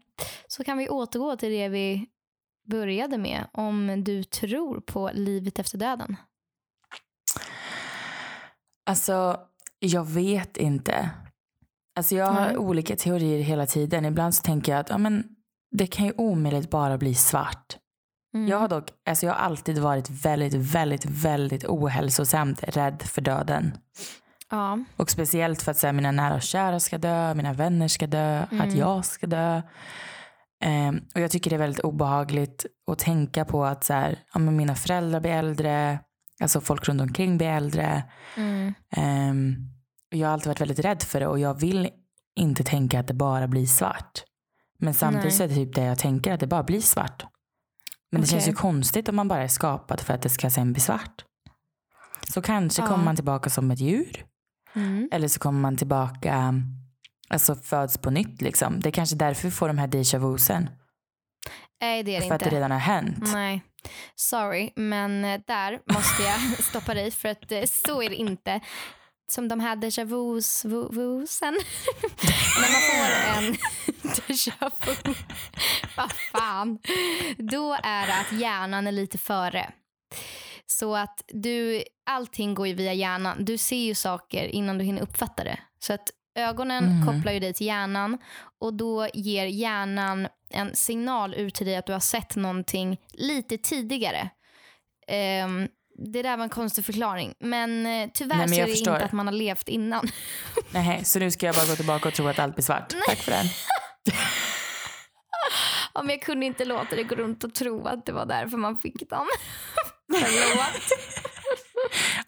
så kan vi återgå till det vi började med. Om du tror på livet efter döden. Alltså, jag vet inte. Alltså jag har mm. olika teorier hela tiden. Ibland så tänker jag att ja, men, det kan ju omöjligt bara bli svart. Mm. Jag har dock, alltså jag har alltid varit väldigt, väldigt, väldigt ohälsosamt rädd för döden. Ja. Och speciellt för att så här, mina nära och kära ska dö, mina vänner ska dö, mm. att jag ska dö. Um, och jag tycker det är väldigt obehagligt att tänka på att så här, ja, mina föräldrar blir äldre, alltså folk runt omkring blir äldre. Mm. Um, jag har alltid varit väldigt rädd för det och jag vill inte tänka att det bara blir svart. Men samtidigt Nej. är det typ det jag tänker, att det bara blir svart. Men det känns ju konstigt om man bara är skapad för att det ska sen bli svart. Så kanske ja. kommer man tillbaka som ett djur. Mm. Eller så kommer man tillbaka, alltså föds på nytt liksom. Det är kanske därför vi får de här déjà vusen. Nej det är det för inte. Att det redan har hänt. Nej. Sorry, men eh, där måste jag stoppa dig för att eh, så är det inte som de här déjà vus, vusen. När man får en déjà vu, vad fan. Då är det att hjärnan är lite före. Så att du, allting går ju via hjärnan. Du ser ju saker innan du hinner uppfatta det. Så att ögonen mm. kopplar ju dig till hjärnan och då ger hjärnan en signal ut till dig att du har sett någonting lite tidigare. Um, det där var en konstig förklaring. Men eh, tyvärr Nej, men så är det förstår. inte att man har levt innan. Nej, så nu ska jag bara gå tillbaka och tro att allt blir svart. Tack för den. ja, men jag kunde inte låta det gå runt och tro att det var därför man fick dem. Förlåt.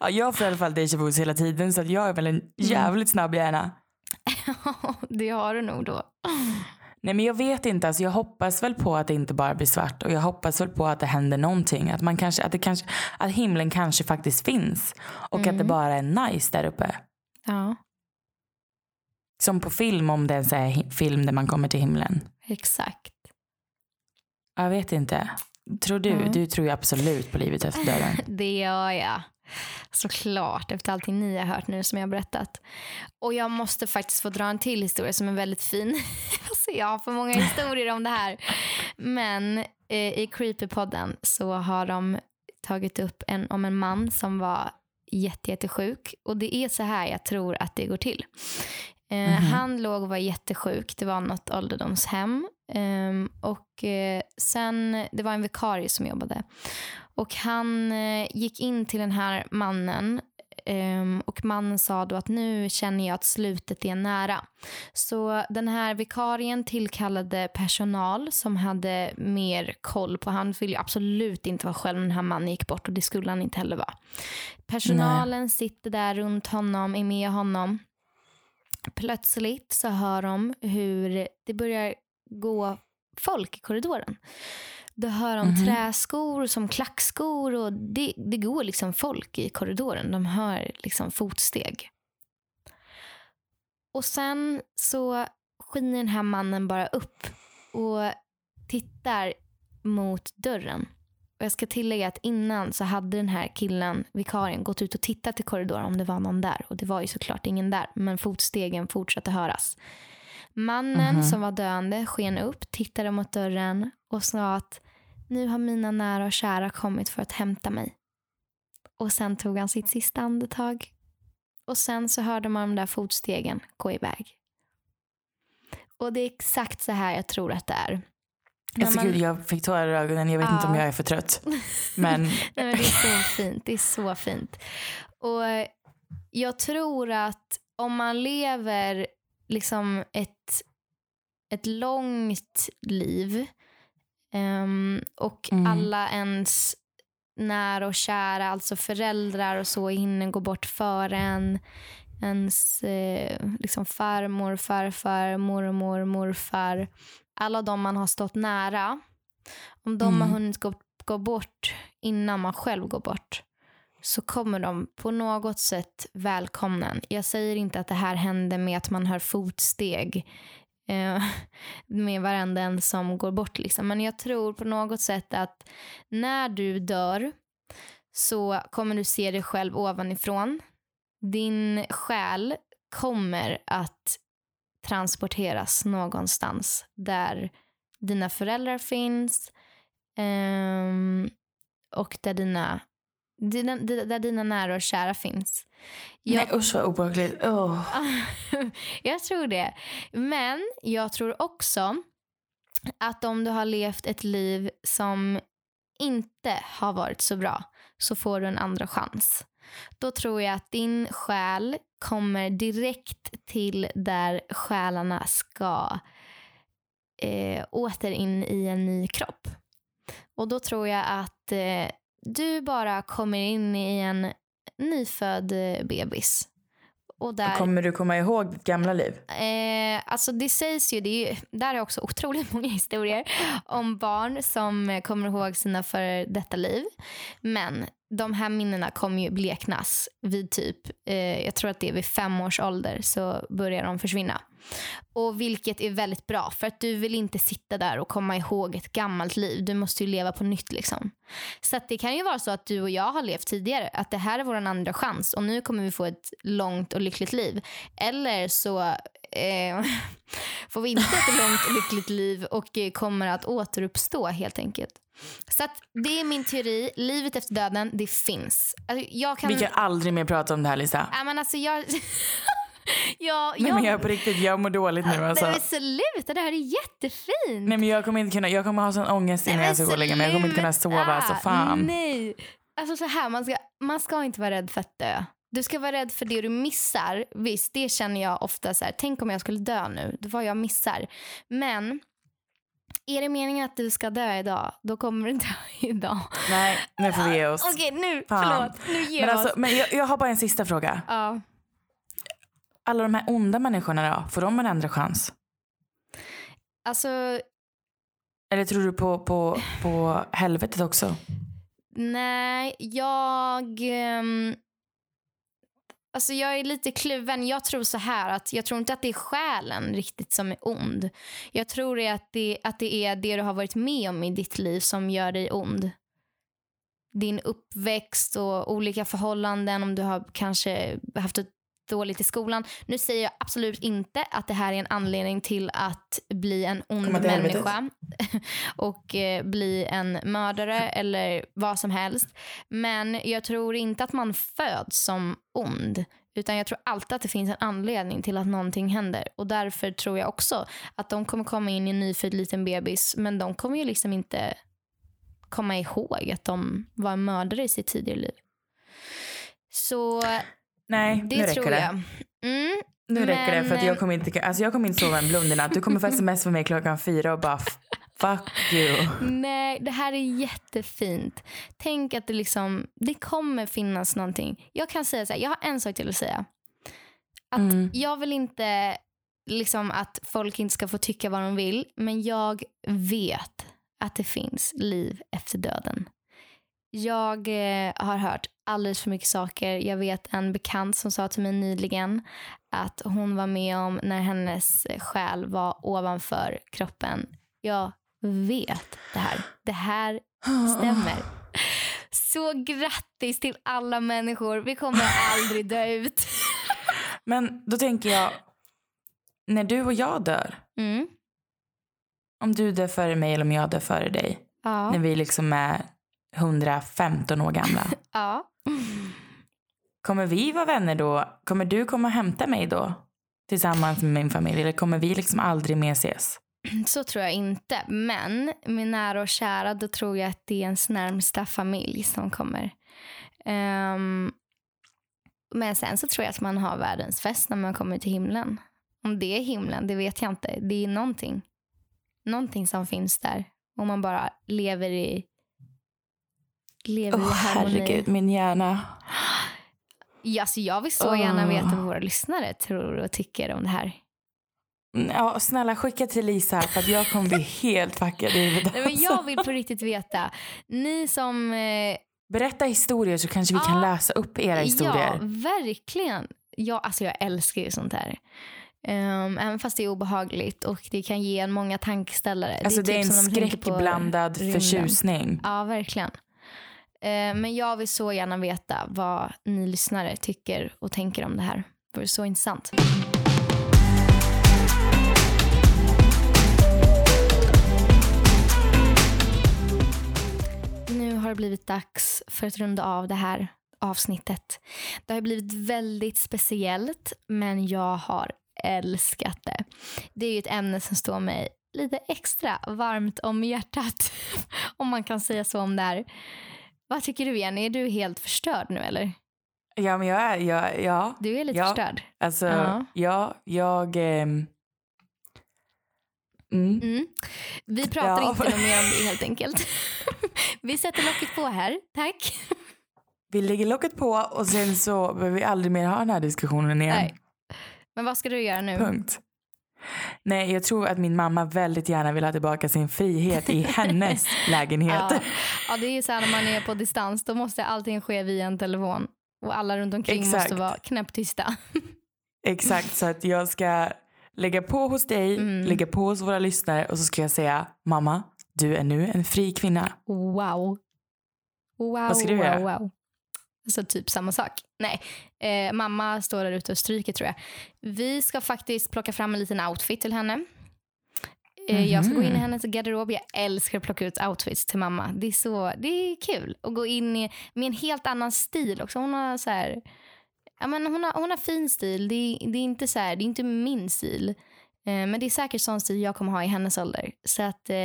ja, jag får i alla fall déjà vu hela tiden så att jag är väl en mm. jävligt snabb hjärna. det har du nog då. Nej men jag vet inte, alltså jag hoppas väl på att det inte bara blir svart och jag hoppas väl på att det händer någonting. Att, man kanske, att, det kanske, att himlen kanske faktiskt finns och mm. att det mm. bara är nice där uppe. Ja. Som på film om det är en film där man kommer till himlen. Exakt. Jag vet inte. Tror du? Mm. Du tror ju absolut på livet efter döden. det gör jag. Såklart, efter allting ni har hört nu som jag har berättat. Och jag måste faktiskt få dra en till historia som är väldigt fin. alltså jag har för många historier om det här. Men eh, i Creepypodden så har de tagit upp en, om en man som var jättesjuk. Och det är så här jag tror att det går till. Mm -hmm. Han låg och var jättesjuk. Det var något ålderdomshem. Um, och uh, sen, det var en vikarie som jobbade. Och han uh, gick in till den här mannen um, och mannen sa då att nu känner jag att slutet är nära. Så den här vikarien tillkallade personal som hade mer koll på han ville absolut inte vara själv när den här mannen gick bort och det skulle han inte heller vara. Personalen Nej. sitter där runt honom, är med honom plötsligt så hör de hur det börjar gå folk i korridoren. Då hör de mm -hmm. träskor som klackskor och det, det går liksom folk i korridoren. De hör liksom fotsteg. Och sen så skiner den här mannen bara upp och tittar mot dörren. Och jag ska tillägga att innan så hade den här killen, vikarien, gått ut och tittat i korridoren om det var någon där. Och det var ju såklart ingen där, men fotstegen fortsatte höras. Mannen mm -hmm. som var döende sken upp, tittade mot dörren och sa att nu har mina nära och kära kommit för att hämta mig. Och sen tog han sitt sista andetag. Och sen så hörde man de där fotstegen gå iväg. Och det är exakt så här jag tror att det är. Alltså, man... gud, jag fick tårar i ögonen. Jag vet ja. inte om jag är för trött. Men... Nej, men det är så fint. Det är så fint. Och jag tror att om man lever liksom ett ett långt liv um, och Mm. alla ens nära och kära, alltså föräldrar och så hinner gå bort före en. Ens eh, liksom farmor, farfar, mormor, morfar. Alla de man har stått nära. Om de Mm. har hunnit gå, gå bort innan man själv går bort så kommer de på något sätt välkomna. Jag säger inte att det här händer med att man hör fotsteg eh, med varenda en som går bort. Liksom. Men jag tror på något sätt att när du dör så kommer du se dig själv ovanifrån. Din själ kommer att transporteras någonstans där dina föräldrar finns ehm, och där dina, dina, där dina nära och kära finns. Jag, Nej usch vad obehagligt. Åh. jag tror det. Men jag tror också att om du har levt ett liv som inte har varit så bra så får du en andra chans. Då tror jag att din själ kommer direkt till där själarna ska eh, åter in i en ny kropp. Och då tror jag att eh, du bara kommer in i en nyfödd eh, bebis. Och där, Kommer du komma ihåg ditt gamla liv? Eh, alltså det sägs ju, det är där är också otroligt många historier om barn som kommer ihåg sina före detta liv. Men de här minnena kommer ju bleknas vid typ, eh, jag tror att det är vid fem års ålder så börjar de försvinna. Och vilket är väldigt bra för att du vill inte sitta där och komma ihåg ett gammalt liv. Du måste ju leva på nytt liksom. Så det kan ju vara så att du och jag har levt tidigare. Att det här är vår andra chans och nu kommer vi få ett långt och lyckligt liv. Eller så eh, får vi inte ett långt och lyckligt liv och eh, kommer att återuppstå helt enkelt. Så det är min teori. Livet efter döden, det finns. Alltså, jag kan... Vi kan aldrig mer prata om det här Lisa. Ja, men alltså jag... jag, Nej, men jag på riktigt, jag mår dåligt nu alltså. Nej, men sluta, det här är jättefint. Nej men jag kommer inte kunna, jag kommer ha sån ångest innan jag ska gå och lägga mig. Jag kommer inte kunna sova, så fan. Nej. Alltså så här, man ska, man ska inte vara rädd för att dö. Du ska vara rädd för det du missar. Visst, det känner jag ofta så här, tänk om jag skulle dö nu, var jag missar. Men är det meningen att du ska dö idag, då kommer du dö idag. Nej, nu får vi ge oss. Okej, nu, Fan. förlåt. Nu ger Men, vi alltså, men jag, jag har bara en sista fråga. Ja. Alla de här onda människorna då, får de en andra chans? Alltså, Eller tror du på, på, på helvetet också? nej, jag... ehm, Alltså jag är lite kluven. Jag tror så här att jag tror inte att det är själen riktigt som är ond. Jag tror det att det, att det är det du har varit med om i ditt liv som gör dig ond. Din uppväxt och olika förhållanden, om du har kanske haft det dåligt i skolan. Nu säger jag absolut inte att det här är en anledning till att bli en ond människa och eh, bli en mördare eller vad som helst. Men jag tror inte att man föds som ond. Utan jag tror alltid att det finns en anledning till att någonting händer. Och därför tror jag också att de kommer komma in i en nyfödd liten bebis. Men de kommer ju liksom inte komma ihåg att de var en mördare i sitt tidigare liv. Så Nej, det nu räcker tror det. jag. Mm, Nu räcker det för att Men, jag kommer inte, alltså jag kommer inte sova en blund i natt. Du kommer få sms för mig klockan fyra och bara fuck you. Nej, det här är jättefint. Tänk att det liksom, det kommer finnas någonting. Jag kan säga så här, jag har en sak till att säga. Att Mm. Jag vill inte liksom att folk inte ska få tycka vad de vill, men jag vet att det finns liv efter döden. Jag eh, har hört alldeles för mycket saker. Jag vet en bekant som sa till mig nyligen att hon var med om när hennes själ var ovanför kroppen. Jag vet det här. Det här stämmer. Så grattis till alla människor. Vi kommer aldrig dö ut. Men då tänker jag, när du och jag dör, Mm. om du dör före mig eller om jag dör före dig, Ja. när vi liksom är 115 år gamla. ja. Kommer vi vara vänner då? Kommer du komma och hämta mig då? Tillsammans med min familj? Eller kommer vi liksom aldrig mer ses? Så tror jag inte. Men min nära och kära, då tror jag att det är ens närmsta familj som kommer. Um, men sen så tror jag att man har världens fest när man kommer till himlen. Om det är himlen, det vet jag inte. Det är någonting. Någonting som finns där. Om man bara lever i lever Åh i harmoni. herregud, min hjärna. Ja, alltså jag vill så gärna veta vad våra lyssnare tror och tycker om det här. Mm, Ja, snälla skicka till Lisa för att jag kommer bli helt packad i huvudet. Nej, men jag vill på riktigt veta. Ni som... Eh, Berätta historier så kanske vi kan Ja. läsa upp era ja, historier. verkligen. Ja, alltså jag älskar ju sånt här. Um, även fast det är obehagligt och det kan ge en många tankeställare. Alltså det är typ en man tänker på skräckblandad förtjusning. Ja, verkligen. Eh, men jag vill så gärna veta vad ni lyssnare tycker och tänker om det här. Det vore så intressant. Nu har det blivit dags för att runda av det här avsnittet. Det har blivit väldigt speciellt, men jag har älskat det. Det är ju ett ämne som står mig lite extra varmt om hjärtat, om man kan säga så om det här. Vad tycker du Jenny? Är du helt förstörd nu eller? Ja, men jag är, jag, ja. Du är lite Ja. förstörd. Alltså, Ja. ja, jag... ehm, mm. Mm. Vi pratar Ja. inte mer om det helt enkelt. Vi sätter locket på här. Tack. Vi lägger locket på och sen så behöver vi aldrig mer ha den här diskussionen igen. Nej. Men vad ska du göra nu? Punkt. Nej, jag tror att min mamma väldigt gärna vill ha tillbaka sin frihet i hennes lägenhet. Ja. ja, det är ju så här när man är på distans. Då måste allting ske via en telefon. Och alla runt omkring Exakt. måste vara knäpptysta. Exakt, så att jag ska lägga på hos dig, Mm. lägga på hos våra lyssnare och så ska jag säga mamma, du är nu en fri kvinna. Wow. Wow, Vad ska du wow, göra? wow. Alltså typ samma sak. Nej, eh, mamma står där ute och stryker tror jag. Vi ska faktiskt plocka fram en liten outfit till henne. Eh, Jag ska gå in i Mhm. hennes garderob. Jag älskar att plocka ut outfits till mamma. Det är, så, det är kul att gå in i, med en helt annan stil också. Hon har så här, ja, men hon har, hon har fin stil. Det är, det är inte så här, det är inte min stil. Eh, Men det är säkert sån stil jag kommer ha i hennes ålder. Så att eh,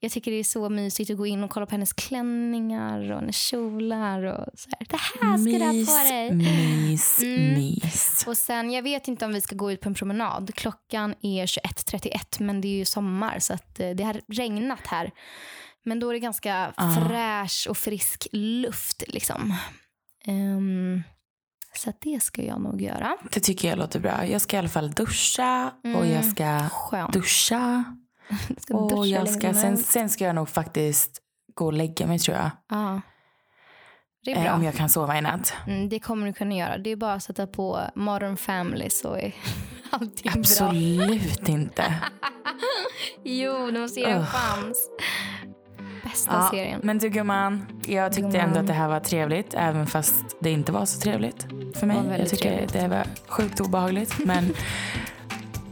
jag tycker det är så mysigt att gå in och kolla på hennes klänningar och hennes kjolar och så här. Det här ska du ha på dig. mys, Mm. mys. Och sen, jag vet inte om vi ska gå ut på en promenad. Klockan är 21.31 men det är ju sommar så att eh, det har regnat här. Men då är det ganska Ah. fräsch och frisk luft liksom. Ehm, så det ska jag nog göra. Det tycker jag låter bra. Jag ska i alla fall duscha och Mm. jag ska Skönt. duscha. Ska Och duscha jag ska, sen, sen ska jag nog faktiskt gå och lägga mig tror jag. Ja. Det är Eh, bra. om jag kan sova i natt. Mm, det kommer du kunna göra. Det är bara att sätta på Modern Family så är allting bra. Absolut inte. Jo, ge det en chans. Bästa Ja, serien. men du gumman, jag tyckte Gumman. ändå att det här var trevligt även fast det inte var så trevligt för mig. Jag tycker trevligt. det var sjukt obehagligt men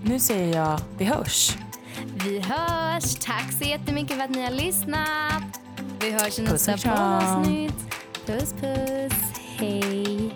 nu säger jag vi hörs. Vi hörs. Tack så jättemycket för att ni har lyssnat. Vi hörs i nästa poddavsnitt. Puss puss. Hej.